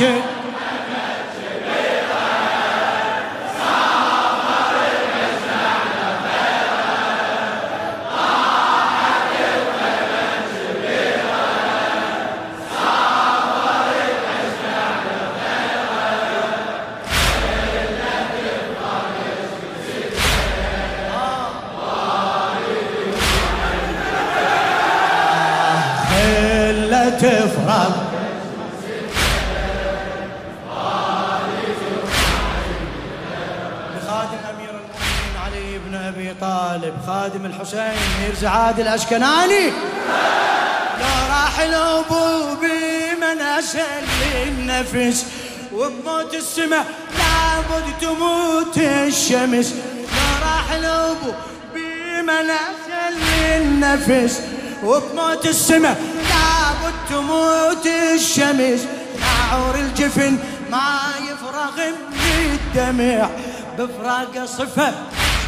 طاحت تفرق طالب خادم الحسين ميرزا عادل الأشكناني. لو راح الابو بمن اسل النفس وبموت السماء لابد تموت الشمس. لو راح الابو بمن اسل النفس وبموت السماء لابد تموت الشمس. نعور الجفن ما يفرغ من الدمع بفراق صفة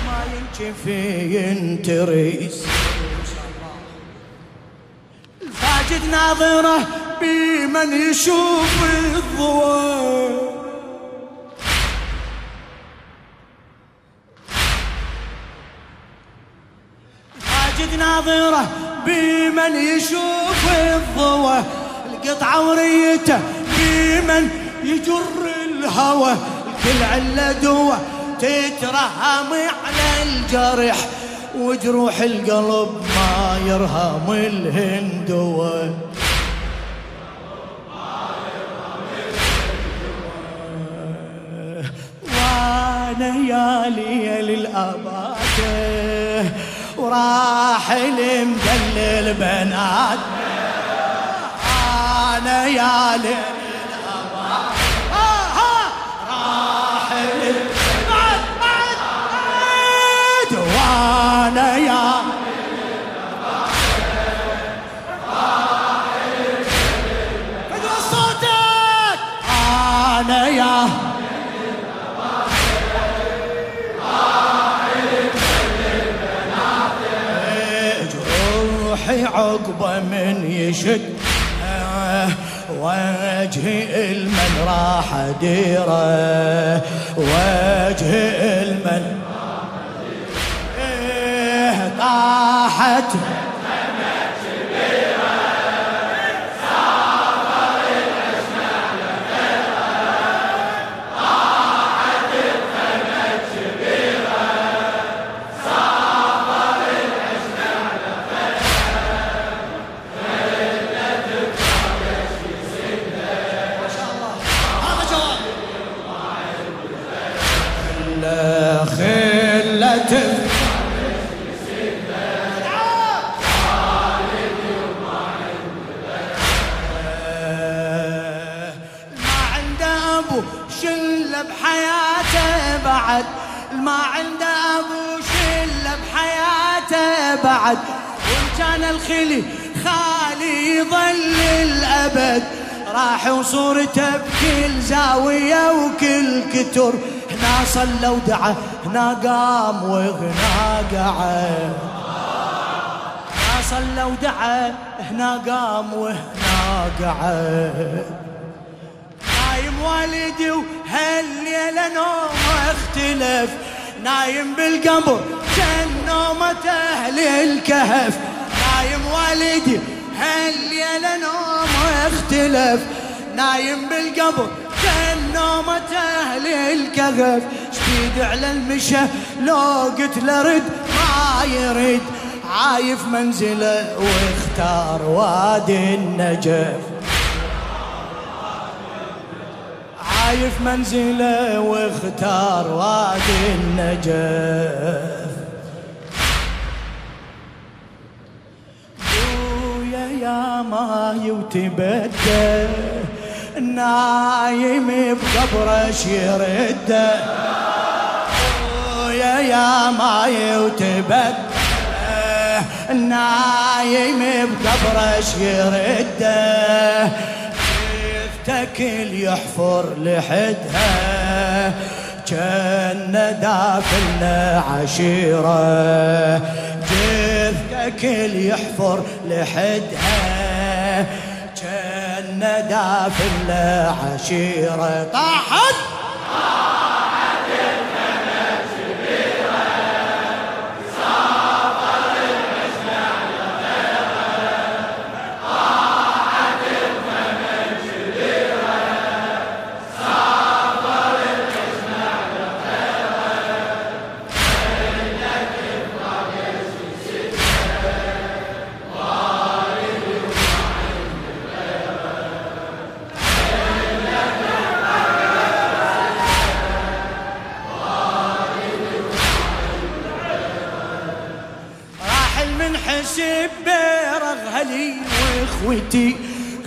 ما ينكفي ينتريس. الفاجد ناظرة بمن يشوف الضوء. الفاجد ناظرة بمن يشوف الضوى القطعة وريته بمن يجر الهوى. كل علة دوى تترهم على الجرح وجروح القلب ما يرهم الهندوة وأنا يا ليل الاباته وراح المدلل بنات. أنا يا ليل راح بعد بعد وأنا يا صوتك. أنا يا عقبة من يشد. وجه المن راح ديره وجه المن طاحت شله بحياته بعد. وإن كان الخلي خالي يظل الأبد. راح وصورته بكل زاويه وكل كتر. هنا صلى ودعا هنا قام وهنا قعد. هنا صلى ودعا هنا قام وهنا قعد. نايم والدي وهالليلة نومه اختلف. نايم بالقبر كان نومة أهل الكهف. نايم والدي هالليلة نومه اختلف نايم بالقبر كان نومة أهل الكهف. شديد على المشى لو قلت له رد ما يرد. عايف منزله واختار وادي النجف. شايف منزله واختار وادي النجف. بويا يا ماي وتبدى نايم بقبرش يرده بويا يا ماي وتبدى نايم بقبرش يرده تكل يحفر لحدها. كان دافلنا عشيرة. جثتك يحفر لحدها. كان جنة في العشيرة طاحت المنحسب بيرغ هلي واخوتي.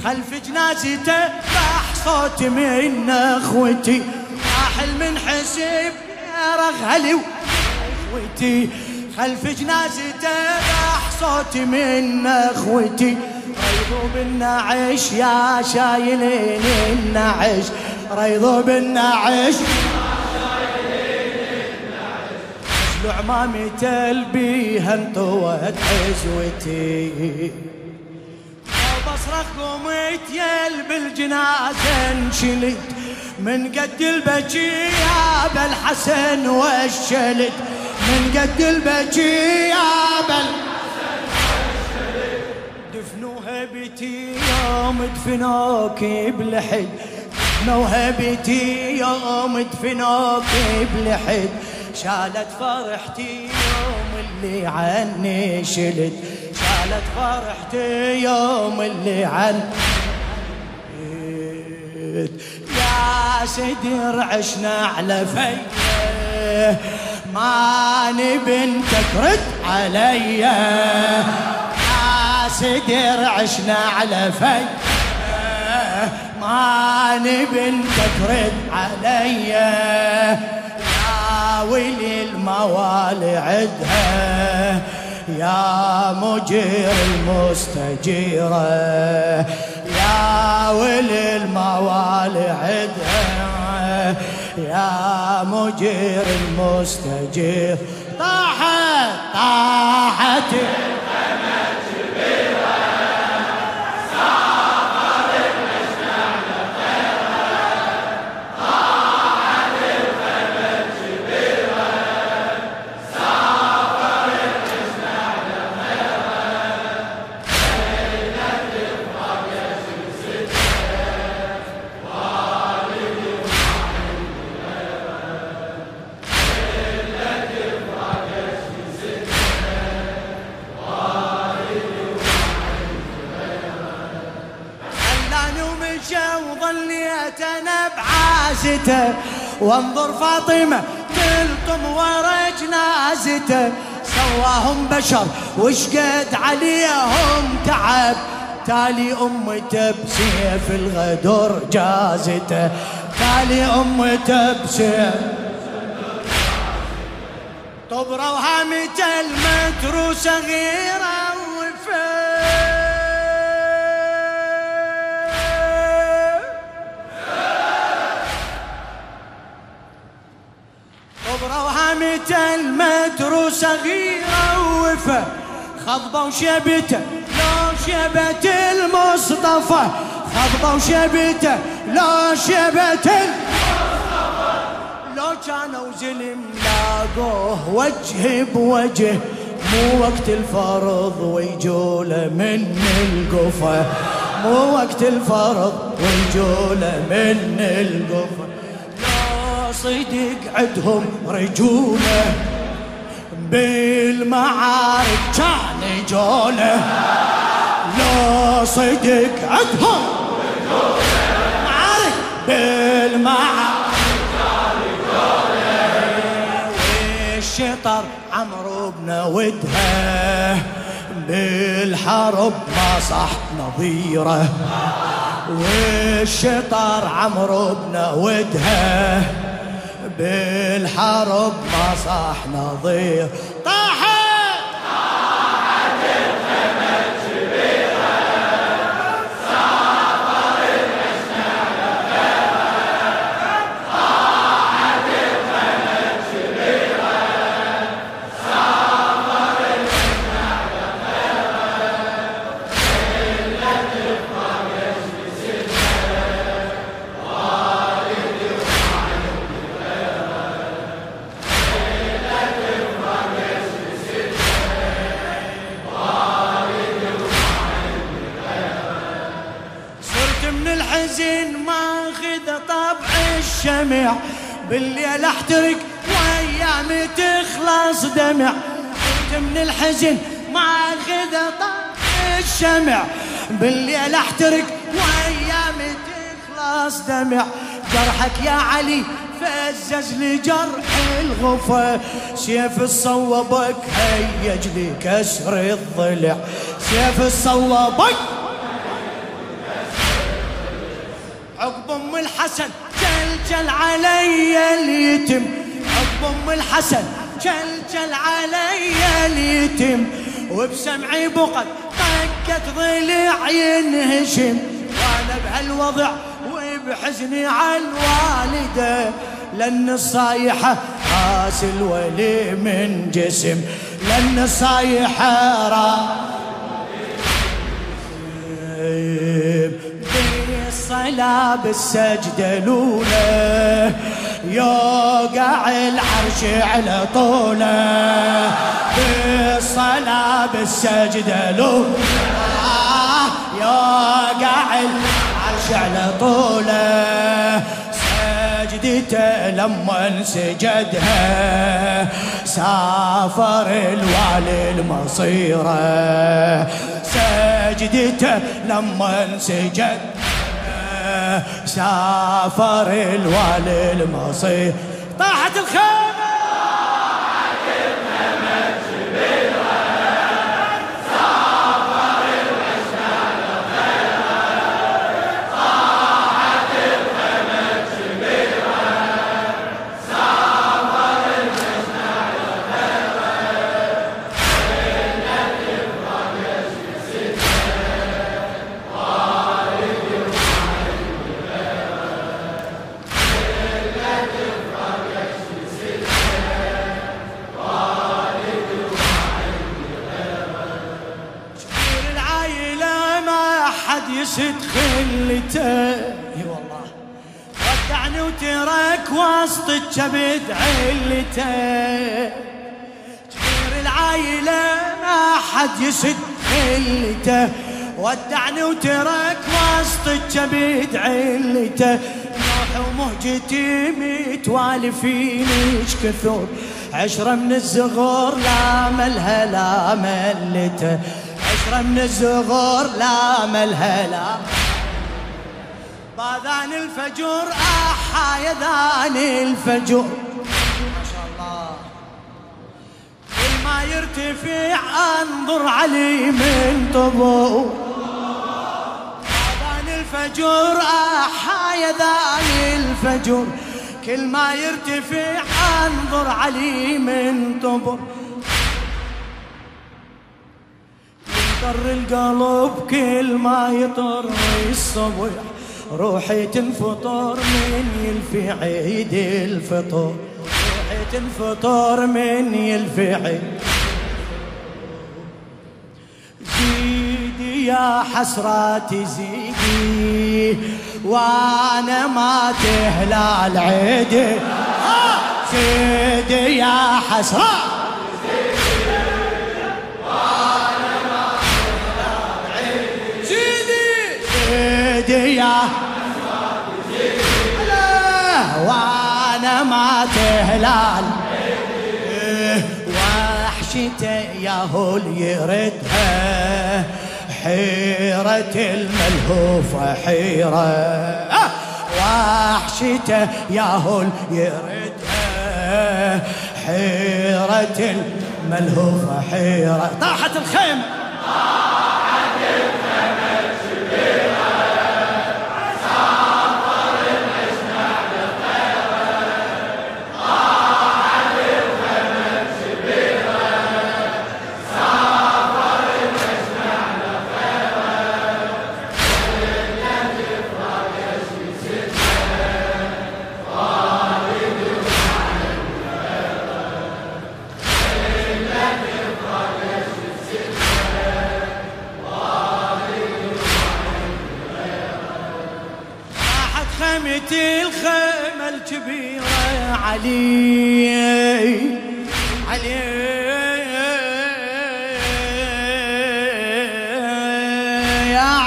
خلف جنازته راح صوت من اخوتي. راح المنحسب بيرغ هلي واخوتي. خلف جنازته راح صوت من اخوتي. ريضوا بالنعش يا شايلين النعش. ريضوا بالنعش عمامي تلبيها انطوت حزوتي بصرخ قومت يل بالجنازة انشلت من قد البكي يا بالحسن والشلت من قد البكي يا بل دفنوها بيتي يوم دفنوك بلحد. دفنوها بيتي يوم دفنوك بلحد. شالت فرحتي يوم اللي عني شلت. شالت فرحتي يوم اللي عني يا سدر عشنا على فيه ما بنتك رد علي يا سدر عشنا على فيه ما بنتك رد علي ولي الموالي عدها يا مجير المستجيرة يا ولي الموالي عدها يا مجير المستجير. طاحت طاحت جنازته وانظر فاطمة تلطم ورا جنازته سواهم بشر وشقد عليهم تعب. تالي أمته بسيف الغدر جازته. تالي أمته بسيف طبرة وهامته المتروسة غيره المترو صغيرة وفا خضبة وشبته لو شبت المصطفى. خضبة وشبته لو شبت لو كانوا زلم لاقوه وجه بوجه مو وقت الفرض ويجوله من القفا. مو وقت الفرض ويجوله من القفا. صدق عدهم رجولة بالمعارك كان جولة. لو صدق عدهم معارك بالمعارك الشطر عمرو بن ودها بالحرب ما صح نظيره. والشطر عمرو بن ودها بالحرب ما صح نظير. الشمع بالليل أحترق وأيامي تخلص دمع. من الحزن ماخذ طبع الشمع. بالليل أحترق وأيامي تخلص دمع. جرحك يا علي فزز لي جرح الغفا سيف الصوبك هيج لي كسر الضلع. سيف الصوبك عقب أم الحسن جلجل علي اليتم عقب أم الحسن جلجل علي اليتم وبسمعي بقت طقت ضلع ينهشم وأنا بهالوضع وبحزني على الوالدة. لأن الصايحه راس الولي من جسم. لأن الصايحه راس بالصلاة بالسجدة الأولى. يوقع العرش على طوله. بالصلاة بالسجدة الأولى. يوقع العرش على طوله. سجدته لما سجدها. سافر الوالي المصيرة. سجدته لما سجد سافر الوالي المصير طاحت الخيمة! كبير يسد خلته. إي والله. ودعني وترك وسط الكبد علته. كبير العائلة ما حد يسد خلته. ودعني وترك وسط الكبد علته. نوح ومهجتي متوالفين إيش كثر عشرة من الزغور لا ملها لا ملته. عشرة من الزغور لا ملها لا باذان الفجر آحا يذان الفجر ما شاء الله. كل ما يرتفع انظر علي من طبو باذان الفجر آحا يذان الفجر كل ما يرتفع انظر علي من طبو ينطر القلب كل ما يطر الصبح روحي تنفطر من يلفي عيد الفطور روحي تنفطر من يلفي عيد. زيدي يا حسراتي زيدي وأنا ما تهلال عيدي. زيدي يا حسرات. لا، وأنا ما تهلال. وحشته يا هول يردها. حيرة الملهوفة حيرة. آه، وحشته يا هول يردها. حيرة الملهوفة حيرة. طاحت الخيمة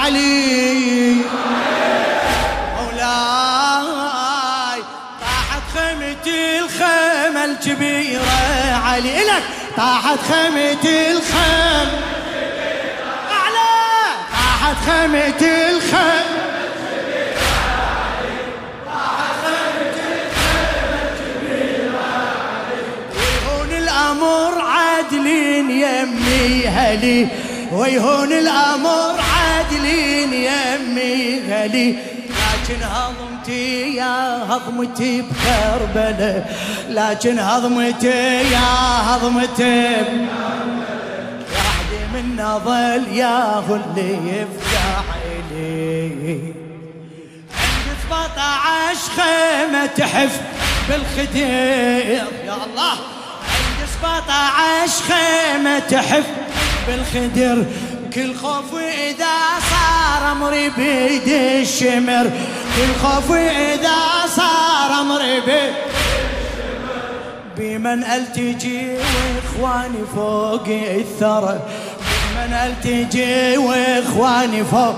علي. مولاي طاحت خيمة الخيمة الكبيرة علي. إلك طاحت خيمة الخيمة أعلى. طاحت خيمة الخيمة الأمر عدلين يمي هلي ويهون الأمر عادلين يمي هلي لكن هضمتي يا هضمتي بكربلاء لكن هضمتي يا هضمتي وحدي من ظل يا اللي يفتح لي عند 17 خيمة تحف بالخدير يا الله. عند 17 خيمة تحف بالخدر كل خوف إذا صار أمري بيد الشمر. كل خوف إذا صار أمري بيد بمن التجي وإخواني فوق الثرى؟ بمن التجي وإخواني فوق؟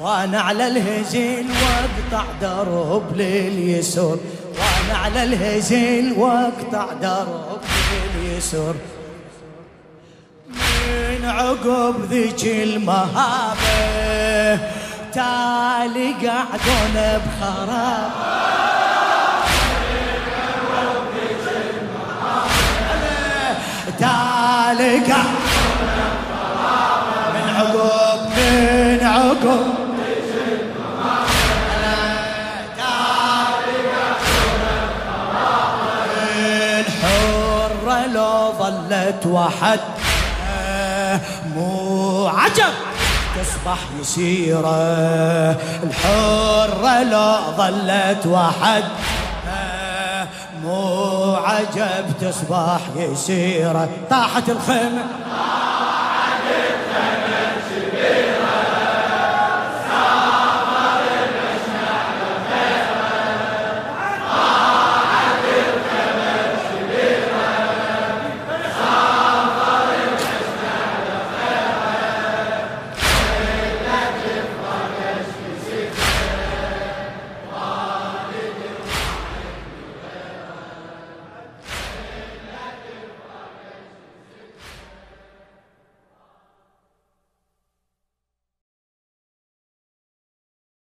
وأنا على الهزيل وأقطع درب لليسر وأنا على الهزيل وأقطع درب لليسر من عقب ذيك المهابة. تالي قعدون بخراب تالي قعدون من عقب من عقب. الحرة لو ظلت وحد تصبح مسيرة. الحرة لو ظلت وحد. مو عجب تصبح يسيرة. طاحت الخيمة.